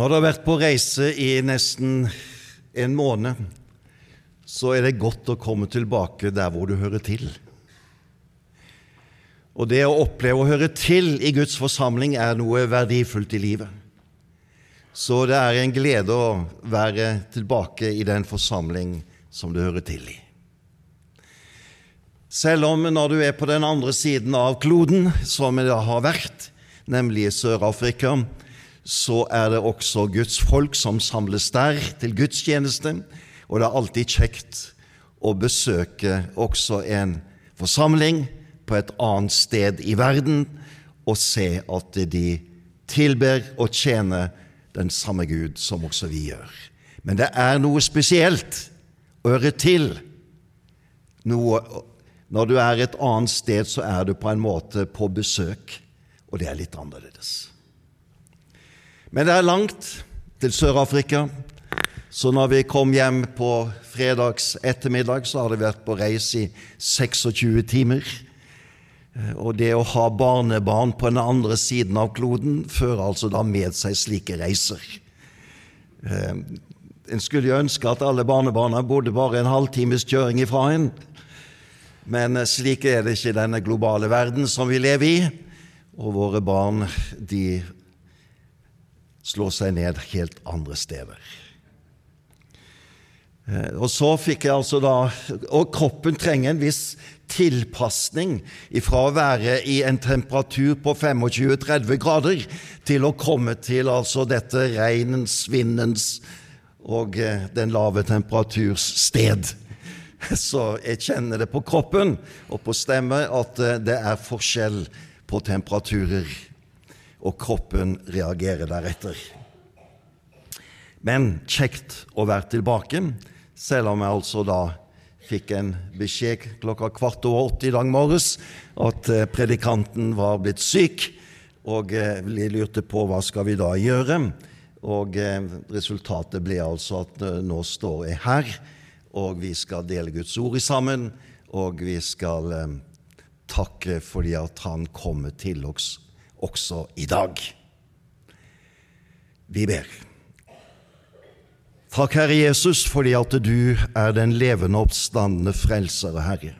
Når du har vært på reise i nesten en måned, så er det godt å komme tilbake der hvor du hører til. Og det å oppleve å høre til i Guds forsamling er noe verdifullt i livet. Så det er en glede å være tilbake i den forsamling som du hører til i. Selv om når du er på den andre siden av kloden, som det har vært, nemlig Sør-Afrika, så er det også Guds folk som samles der til gudstjeneste, og det er alltid kjekt å besøke også en forsamling på et annet sted i verden og se at de tilber og tjener den samme Gud som også vi gjør. Men det er noe spesielt å høre til. Noe, når du er et annet sted, så er du på en måte på besøk, og det er litt annerledes. Men det er langt til Sør-Afrika, så når vi kom hjem på fredags ettermiddag, så hadde vi vært på reise i 26 timer. Og det å ha barnebarn på den andre siden av kloden fører altså da med seg slike reiser. Eh, en skulle jo ønske at alle barnebarna bodde bare en halvtimes kjøring ifra en, men slik er det ikke i denne globale verden som vi lever i, og våre barn de slå seg ned helt andre steder. Eh, og så fikk jeg altså da Og kroppen trenger en viss tilpasning fra å være i en temperatur på 25-30 grader til å komme til altså dette regnens, vindens og eh, den lave temperaturs sted. Så jeg kjenner det på kroppen og på stemme at eh, det er forskjell på temperaturer og kroppen reagerer deretter. Men kjekt å være tilbake, selv om jeg altså da fikk en beskjed klokka kvart over åtte i dag morges at eh, predikanten var blitt syk, og eh, vi lurte på hva skal vi da gjøre. Og eh, resultatet ble altså at nå står jeg her, og vi skal dele Guds ord sammen, og vi skal takke fordi at han kommer til oss også i dag. Vi ber. Takk, Herre Jesus, fordi at du er den levende oppstandende frelser og Herre.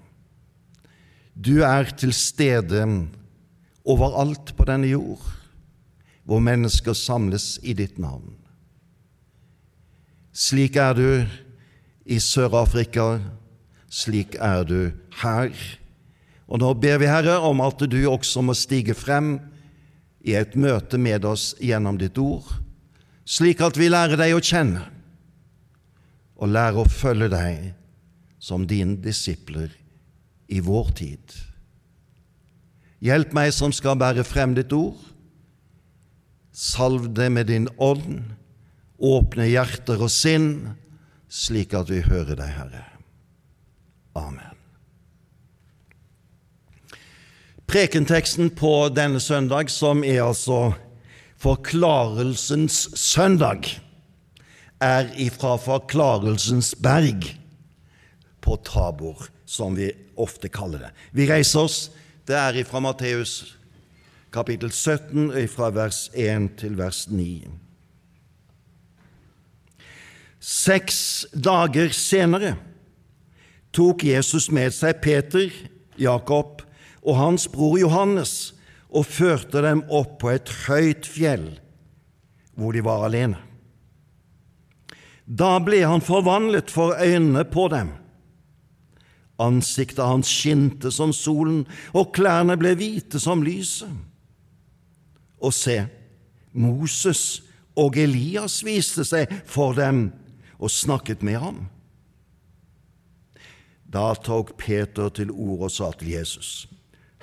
Du er til stede overalt på denne jord, hvor mennesker samles i ditt navn. Slik er du i Sør-Afrika, slik er du her. Og nå ber vi, Herre, om at du også må stige frem i et møte med oss gjennom ditt ord, slik at vi lærer deg å kjenne og lærer å følge deg som dine disipler i vår tid. Hjelp meg som skal bære frem ditt ord. Salv det med din ånd. Åpne hjerter og sinn, slik at vi hører deg, Herre. Amen. Prekenteksten på denne søndag, som er altså Forklarelsens søndag, er ifra Forklarelsens berg på Tabor, som vi ofte kaller det. Vi reiser oss. Det er ifra Matteus kapittel 17, fra vers 1 til vers 9. Seks dager senere tok Jesus med seg Peter, Jakob og hans bror Johannes og førte dem opp på et høyt fjell, hvor de var alene. Da ble han forvandlet for øynene på dem. Ansiktet hans skinte som solen, og klærne ble hvite som lyset. Og se, Moses og Elias viste seg for dem og snakket med ham. Da tok Peter til orde og sa til Jesus:"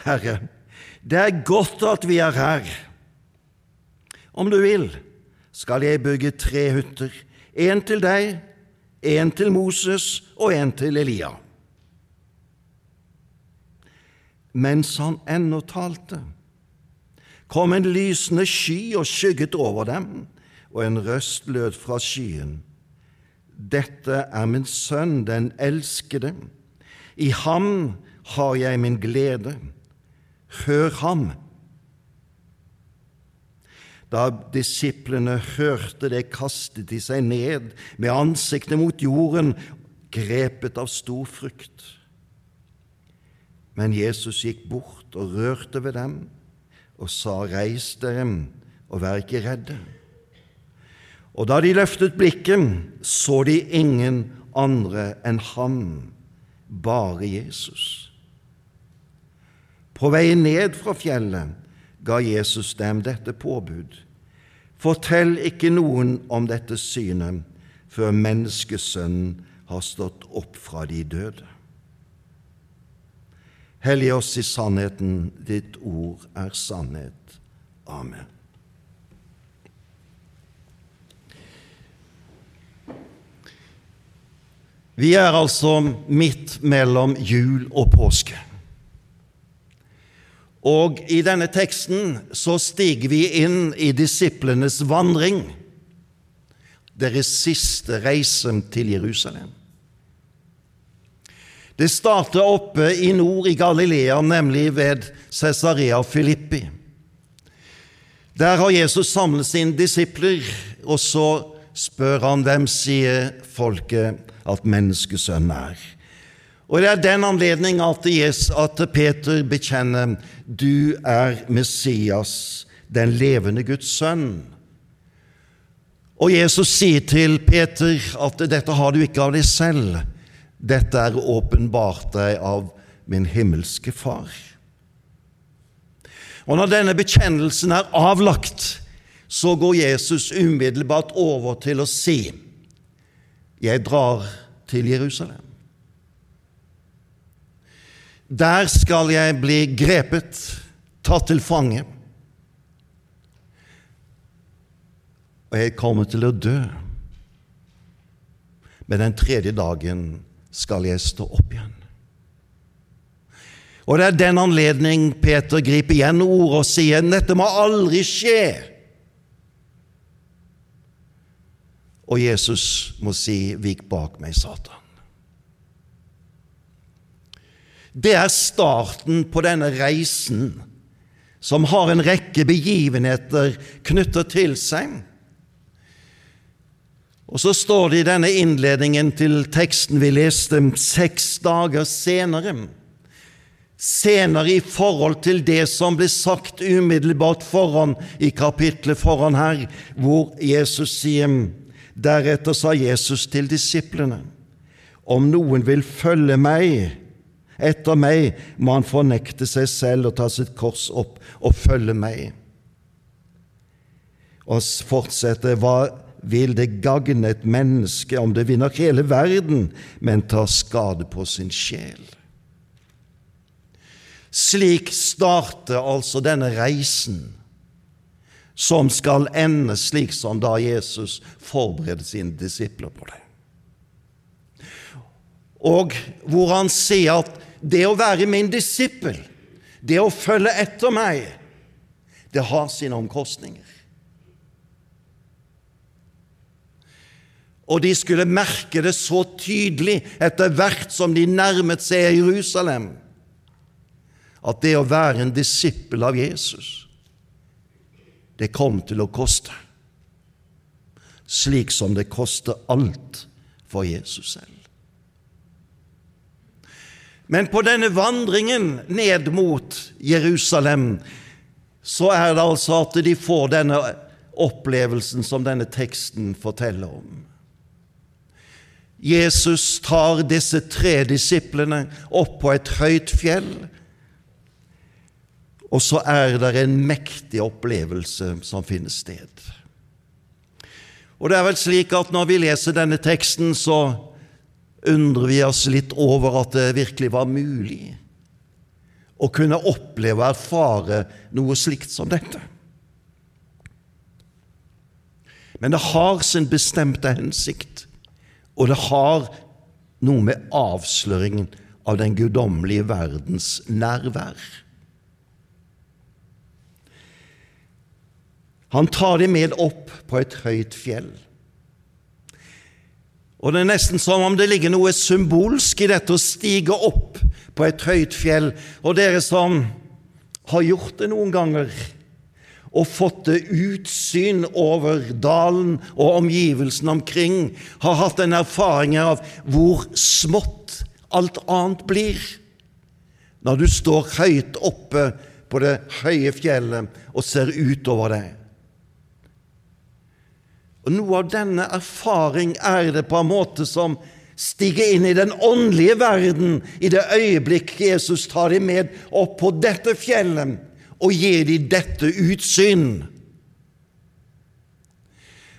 Herre, det er godt at vi er her. Om du vil, skal jeg bygge tre hytter, en til deg, en til Moses og en til Elia. Mens han ennå talte, kom en lysende sky og skygget over dem, og en røst lød fra skyen. Dette er min sønn, den elskede. I ham har jeg min glede. Hør ham! Da disiplene hørte det, kastet de seg ned med ansiktet mot jorden, grepet av stor frykt. Men Jesus gikk bort og rørte ved dem og sa, Reis dere og vær ikke redde. Og da de løftet blikket, så de ingen andre enn ham, bare Jesus. På vei ned fra fjellet ga Jesus dem dette påbud. Fortell ikke noen om dette synet før menneskesønnen har stått opp fra de døde. Hellig oss i sannheten, ditt ord er sannhet. Amen. Vi er altså midt mellom jul og påske. Og i denne teksten så stiger vi inn i disiplenes vandring, deres siste reise til Jerusalem. Det starter oppe i nord i Galilea, nemlig ved Cesarea Filippi. Der har Jesus samlet sine disipler, og så spør han hvem sier folket at menneskesønnen er. Og Det er den anledning at, at Peter bekjenner du er Messias, den levende Guds sønn. Og Jesus sier til Peter at dette har du ikke av deg selv, dette er åpenbart deg av min himmelske Far. Og Når denne bekjennelsen er avlagt, så går Jesus umiddelbart over til å si, Jeg drar til Jerusalem. Der skal jeg bli grepet, tatt til fange. Og jeg kommer til å dø. Men den tredje dagen skal jeg stå opp igjen. Og det er den anledning Peter griper igjen ordet og sier dette må aldri skje. Og Jesus må si 'Vik bak meg, Satan'. Det er starten på denne reisen, som har en rekke begivenheter knyttet til seg. Og så står det i denne innledningen til teksten vi leste, seks dager senere. Senere i forhold til det som ble sagt umiddelbart foran i kapitlet foran her, hvor Jesus sier Deretter sa Jesus til disiplene, om noen vil følge meg, etter meg må han fornekte seg selv og ta sitt kors opp og følge meg. Og fortsette, hva vil det gagne et menneske om det vinner hele verden, men tar skade på sin sjel? Slik starter altså denne reisen, som skal ende slik som da Jesus forbereder sine disipler på det. Og hvor han sier at det å være min disippel, det å følge etter meg, det har sine omkostninger. Og de skulle merke det så tydelig etter hvert som de nærmet seg Jerusalem, at det å være en disippel av Jesus, det kom til å koste. Slik som det koster alt for Jesus selv. Men på denne vandringen ned mot Jerusalem så er det altså at de får denne opplevelsen som denne teksten forteller om. Jesus tar disse tre disiplene opp på et høyt fjell, og så er det en mektig opplevelse som finner sted. Og det er vel slik at når vi leser denne teksten, så undrer vi oss litt over at det virkelig var mulig å kunne oppleve og erfare noe slikt som dette. Men det har sin bestemte hensikt, og det har noe med avsløringen av den guddommelige verdens nærvær. Han tar dem med opp på et høyt fjell. Og Det er nesten som om det ligger noe symbolsk i dette å stige opp på et høyt fjell. Og dere som har gjort det noen ganger, og fått det utsyn over dalen og omgivelsene omkring, har hatt en erfaring av hvor smått alt annet blir når du står høyt oppe på det høye fjellet og ser utover det. Og Noe av denne erfaring er det på en måte som stiger inn i den åndelige verden i det øyeblikk Jesus tar dem med opp på dette fjellet og gir dem dette utsyn.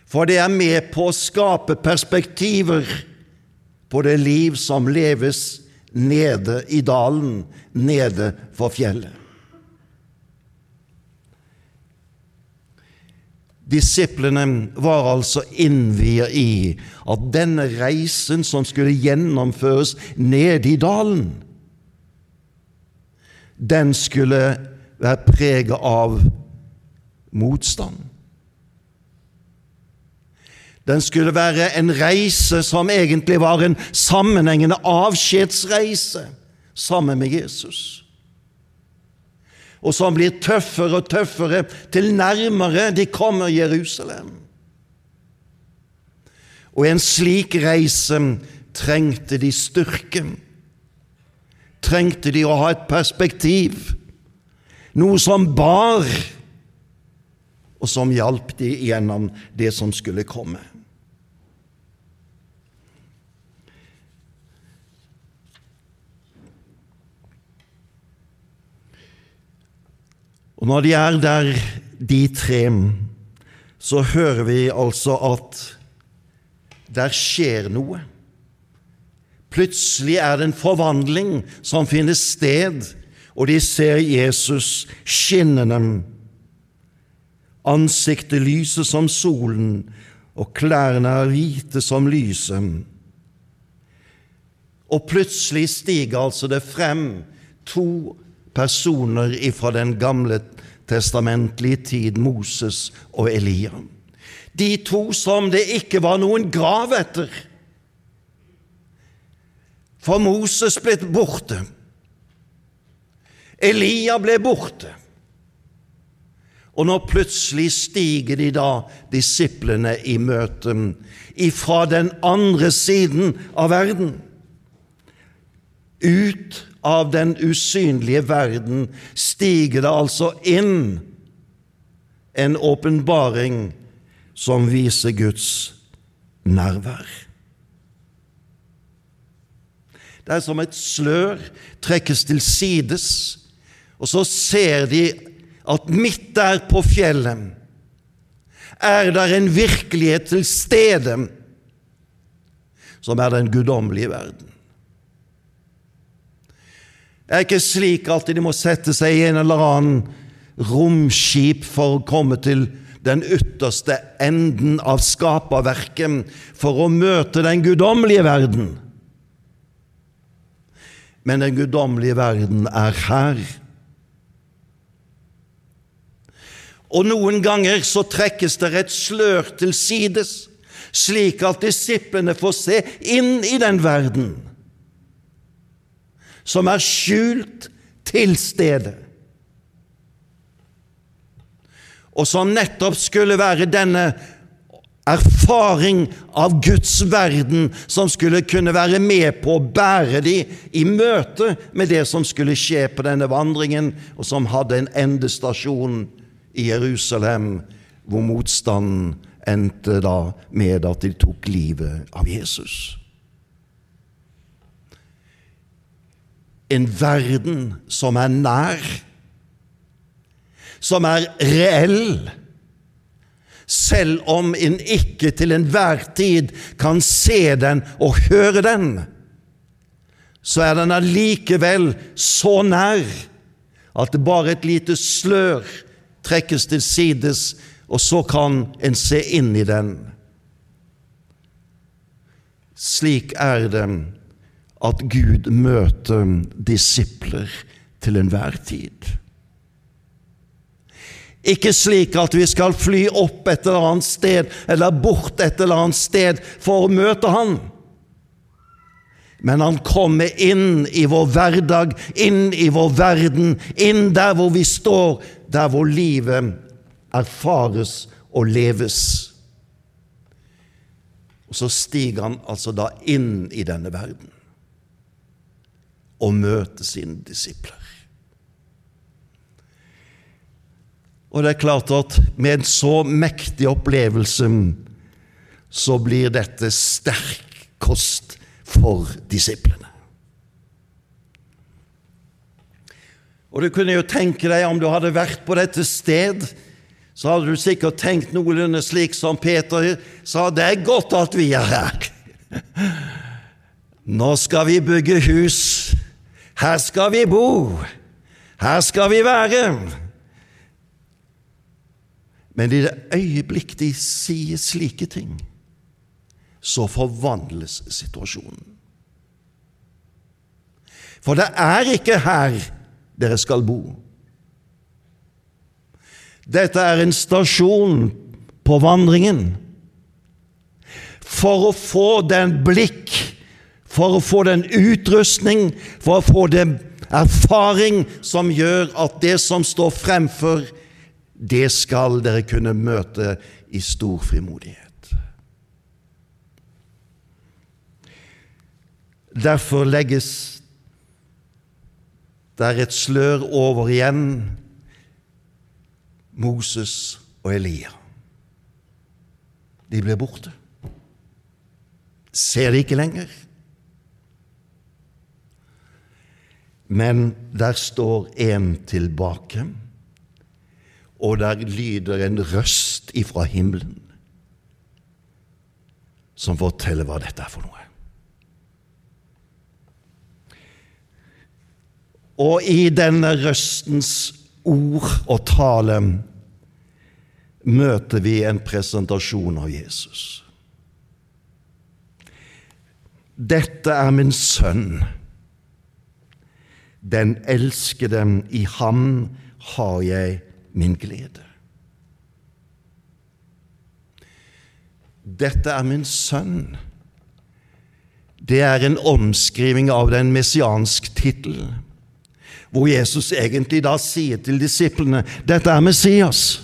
For det er med på å skape perspektiver på det liv som leves nede i dalen, nede for fjellet. Disiplene var altså innviet i at denne reisen som skulle gjennomføres nede i dalen, den skulle være preget av motstand. Den skulle være en reise som egentlig var en sammenhengende avskjedsreise sammen med Jesus og som blir tøffere og tøffere til nærmere de kommer Jerusalem. Og i en slik reise trengte de styrke. Trengte de å ha et perspektiv, noe som bar, og som hjalp de gjennom det som skulle komme. Og når de er der, de tre, så hører vi altså at der skjer noe. Plutselig er det en forvandling som finner sted, og de ser Jesus skinnende. Ansiktet lyser som solen, og klærne er hvite som lyset. Og plutselig stiger altså det frem to personer fra den gamle testamentlige tid, Moses og Elia. De to som det ikke var noen grav etter. For Moses ble borte. Elia ble borte. Og nå plutselig stiger de da, disiplene, i møte ifra den andre siden av verden. Ut av den usynlige verden stiger det altså inn en åpenbaring som viser Guds nærvær. Det er som et slør trekkes til sides, og så ser de at midt der på fjellet er der en virkelighet til stede som er den guddommelige verden. Det er ikke slik at de må sette seg i en eller annen romskip for å komme til den ytterste enden av skaperverket for å møte den guddommelige verden. Men den guddommelige verden er her. Og noen ganger så trekkes det et slør til sides, slik at disiplene får se inn i den verden som er skjult til stede, og som nettopp skulle være denne erfaring av Guds verden som skulle kunne være med på å bære dem i møte med det som skulle skje på denne vandringen, og som hadde en endestasjon i Jerusalem, hvor motstanden endte da med at de tok livet av Jesus. En verden som er nær, som er reell, selv om en ikke til enhver tid kan se den og høre den, så er den allikevel så nær at det bare et lite slør trekkes til sides, og så kan en se inn i den. Slik er det at Gud møter disipler til enhver tid. Ikke slik at vi skal fly opp et eller annet sted eller bort et eller annet sted for å møte Han. Men Han kommer inn i vår hverdag, inn i vår verden, inn der hvor vi står, der hvor livet erfares og leves. Og så stiger han altså da inn i denne verden og møte sine disipler. Og det er klart at med en så mektig opplevelse så blir dette sterk kost for disiplene. Og du kunne jo tenke deg, om du hadde vært på dette sted, så hadde du sikkert tenkt noenlunde slik som Peter sa, det er godt at vi er her. Nå skal vi bygge hus, her skal vi bo, her skal vi være. Men i det øyeblikk de sier slike ting, så forvandles situasjonen. For det er ikke her dere skal bo. Dette er en stasjon på vandringen. For å få den blikk, for å få den utrustning, for å få den erfaring som gjør at det som står fremfor, det skal dere kunne møte i stor frimodighet. Derfor legges der et slør over igjen Moses og Elia. De blir borte. Ser de ikke lenger. Men der står en tilbake og der lyder en røst ifra himmelen som forteller hva dette er for noe. Og i denne røstens ord og tale møter vi en presentasjon av Jesus. Dette er min sønn, den elskede, i ham har jeg min glede. Dette er min sønn. Det er en omskriving av den messiansk tittel, hvor Jesus egentlig da sier til disiplene dette er Messias.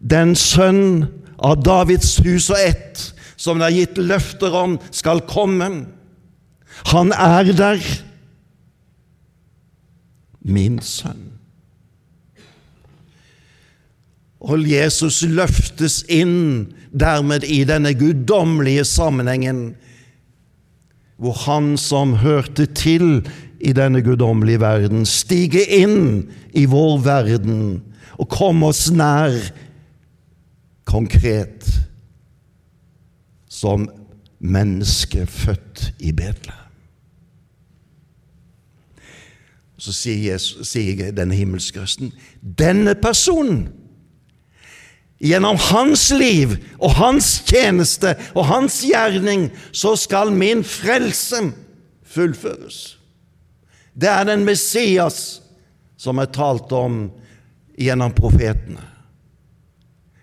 Den sønn av Davids hus og ett, som det er gitt løfter om skal komme. Han er der min sønn. Og Jesus løftes inn dermed i denne guddommelige sammenhengen, hvor han som hørte til i denne guddommelige verden, stiger inn i vår verden og kommer oss nær konkret som menneske født i Betlehem. Så sier, Jesus, sier denne himmelske røsten denne personen Gjennom hans liv og hans tjeneste og hans gjerning så skal min frelse fullføres. Det er den Messias som er talt om gjennom profetene.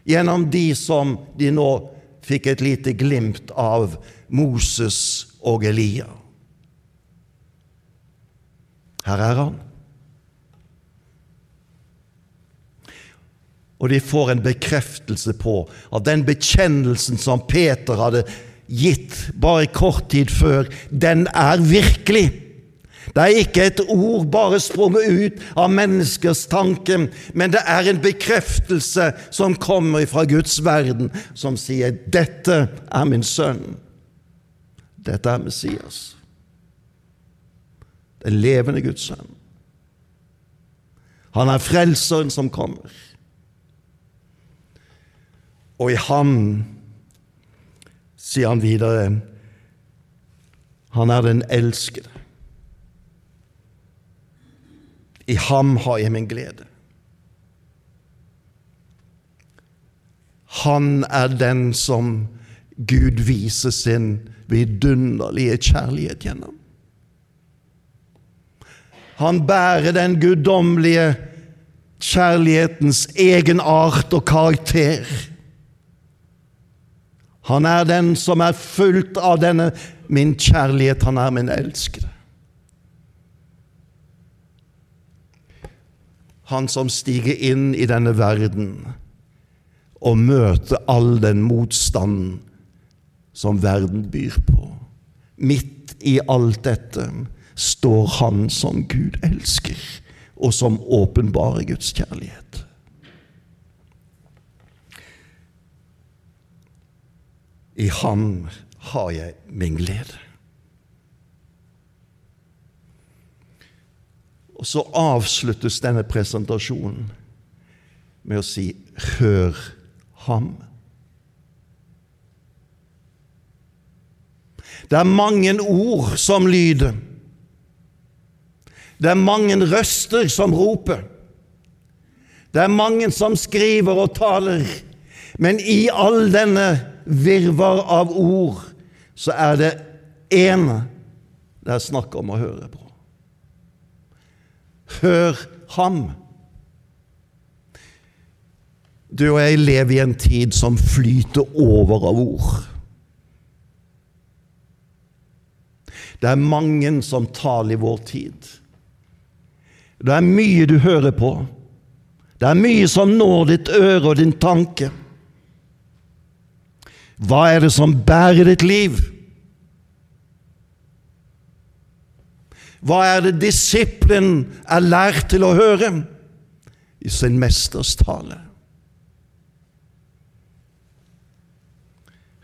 Gjennom de som de nå fikk et lite glimt av Moses og Elia. Her er han. Og de får en bekreftelse på at den bekjennelsen som Peter hadde gitt bare kort tid før, den er virkelig. Det er ikke et ord bare sprunget ut av menneskers tanke, men det er en bekreftelse som kommer fra Guds verden, som sier 'Dette er min sønn'. Dette er Messias den levende Guds sønn. Han er frelseren som kommer. Og i ham, sier han videre, han er den elskede. I ham har jeg min glede. Han er den som Gud viser sin vidunderlige kjærlighet gjennom. Han bærer den guddommelige kjærlighetens egenart og karakter. Han er den som er fullt av denne min kjærlighet. Han er min elskede. Han som stiger inn i denne verden og møter all den motstanden som verden byr på. Midt i alt dette står Han som Gud elsker, og som åpenbarer Guds kjærlighet. I Ham har jeg min glede. Og så avsluttes denne presentasjonen med å si 'hør ham'. Det er mange ord som lyder. Det er mange røster som roper. Det er mange som skriver og taler. Men i all denne virvar av ord så er det én det er snakk om å høre på. Hør ham. Du og jeg lever i en tid som flyter over av ord. Det er mange som taler i vår tid. Det er mye du hører på. Det er mye som når ditt øre og din tanke. Hva er det som bærer ditt liv? Hva er det disippelen er lært til å høre i sin mesters tale?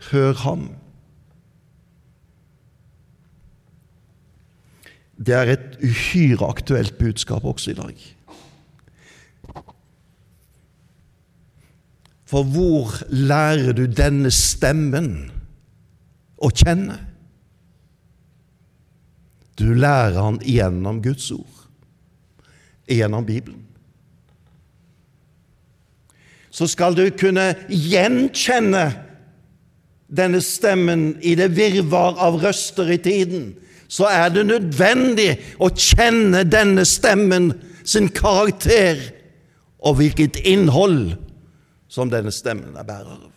Hør ham. Det er et uhyre aktuelt budskap også i dag. For hvor lærer du denne stemmen å kjenne? Du lærer han gjennom Guds ord, gjennom Bibelen. Så skal du kunne gjenkjenne denne stemmen i det virvar av røster i tiden så er det nødvendig å kjenne denne stemmen sin karakter og hvilket innhold som denne stemmen er bærer av.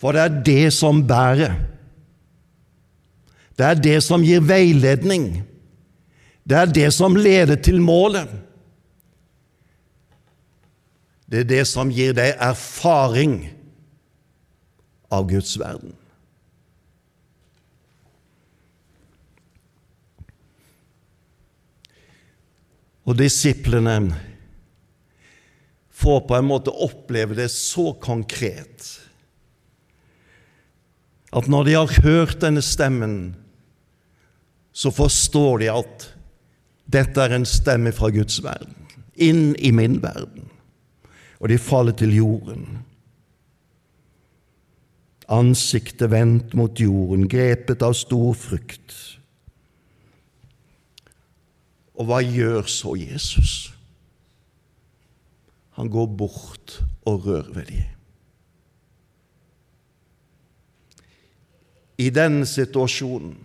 For det er det som bærer. Det er det som gir veiledning. Det er det som leder til målet. Det er det som gir deg erfaring av Guds verden. Og disiplene får på en måte oppleve det så konkret at når de har hørt denne stemmen, så forstår de at dette er en stemme fra Guds verden, inn i min verden. Og de faller til jorden. Ansiktet vendt mot jorden, grepet av stor frykt. Og hva gjør så Jesus? Han går bort og rører ved dem. I denne situasjonen,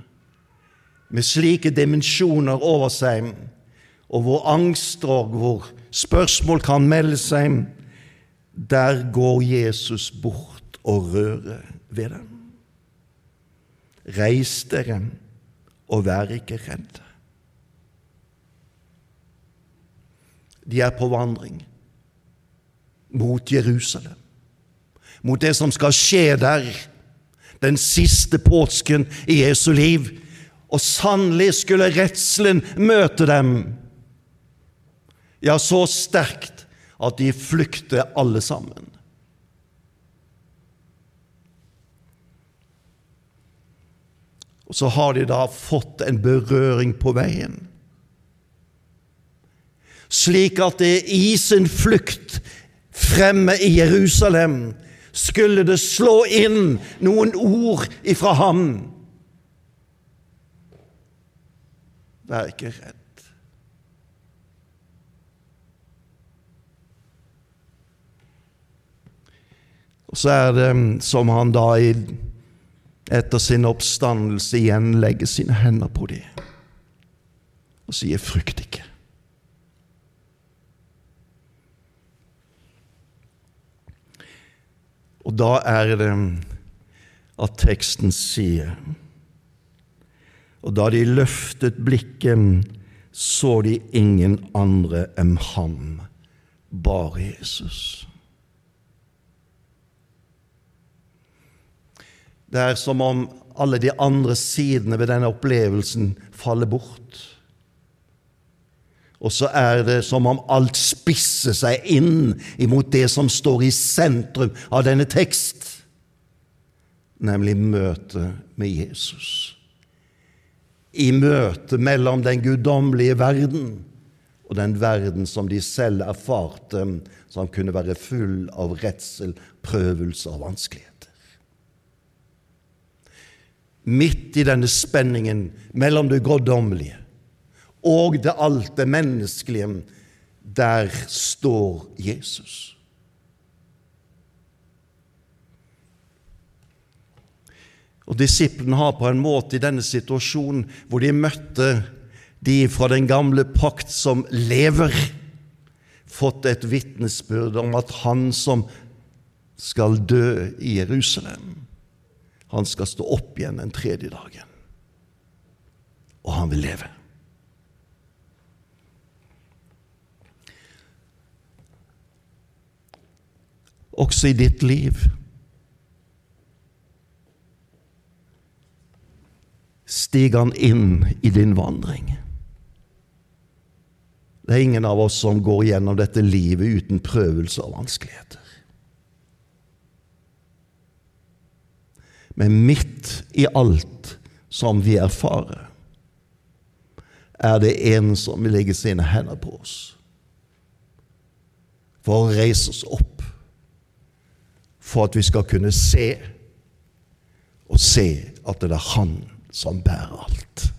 med slike dimensjoner over seg, og hvor angst og hvor spørsmål kan melde seg, der går Jesus bort og rører ved dem. Reis dere og vær ikke redde. De er på vandring mot Jerusalem, mot det som skal skje der, den siste påsken i Jesu liv. Og sannelig skulle redselen møte dem, ja, så sterkt at de flykter alle sammen. Og så har de da fått en berøring på veien slik at det i sin flukt fremme i Jerusalem skulle det slå inn noen ord ifra ham. Vær ikke redd. Og så er det som han da etter sin oppstandelse igjen legger sine hender på dem og sier 'frykt ikke'. Og da er det at teksten sier Og da de løftet blikket, så de ingen andre enn ham, bare Jesus. Det er som om alle de andre sidene ved denne opplevelsen faller bort. Og så er det som om alt spisser seg inn imot det som står i sentrum av denne tekst, nemlig møtet med Jesus. I møtet mellom den guddommelige verden og den verden som de selv erfarte, som kunne være full av redsel, prøvelse og vanskeligheter. Midt i denne spenningen mellom det guddommelige og det alt det menneskelige, der står Jesus. Og Disiplene har på en måte i denne situasjonen, hvor de møtte de fra den gamle pakt som lever, fått et vitnesbyrd om at han som skal dø i Jerusalem, han skal stå opp igjen den tredje dagen. Og han vil leve. Også i ditt liv Stig han inn i din vandring. Det er ingen av oss som går gjennom dette livet uten prøvelser og vanskeligheter. Men midt i alt som vi erfarer, er det en som vil legge sine hender på oss for å reise oss opp, for at vi skal kunne se og se at det er Han som bærer alt.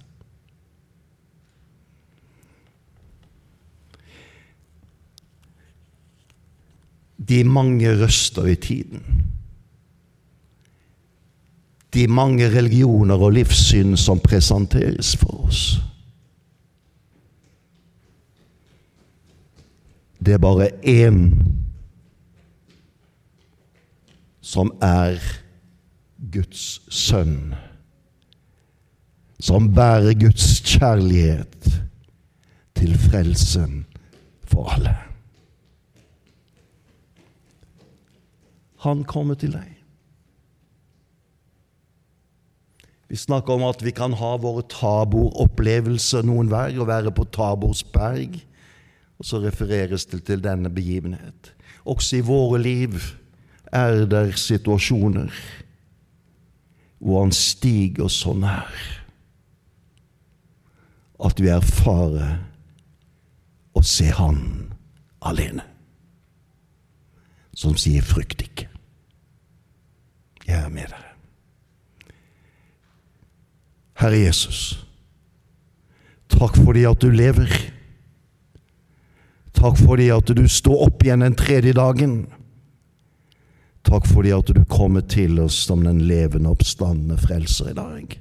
De mange røster i tiden, de mange religioner og livssyn som presenteres for oss. Det er bare én som er Guds sønn som bærer Guds kjærlighet til frelsen for alle. Han kommer til deg. Vi snakker om at vi kan ha våre taboropplevelser noen hver, og være på Tabors berg. Og så refereres det til denne begivenhet. Også i våre liv er det situasjoner hvor han stiger så nær at vi erfarer å se Han alene. Som sier 'frykt ikke'. Jeg er med dere. Herre Jesus, takk fordi at du lever. Takk fordi at du står opp igjen den tredje dagen. Takk for at du kommer til oss som den levende oppstandende frelser i dag.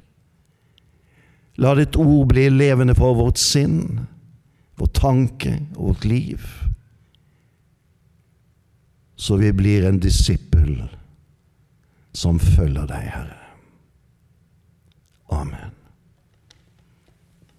La ditt ord bli levende for vårt sinn, vår tanke og vårt liv, så vi blir en disippel som følger deg, Herre. Amen.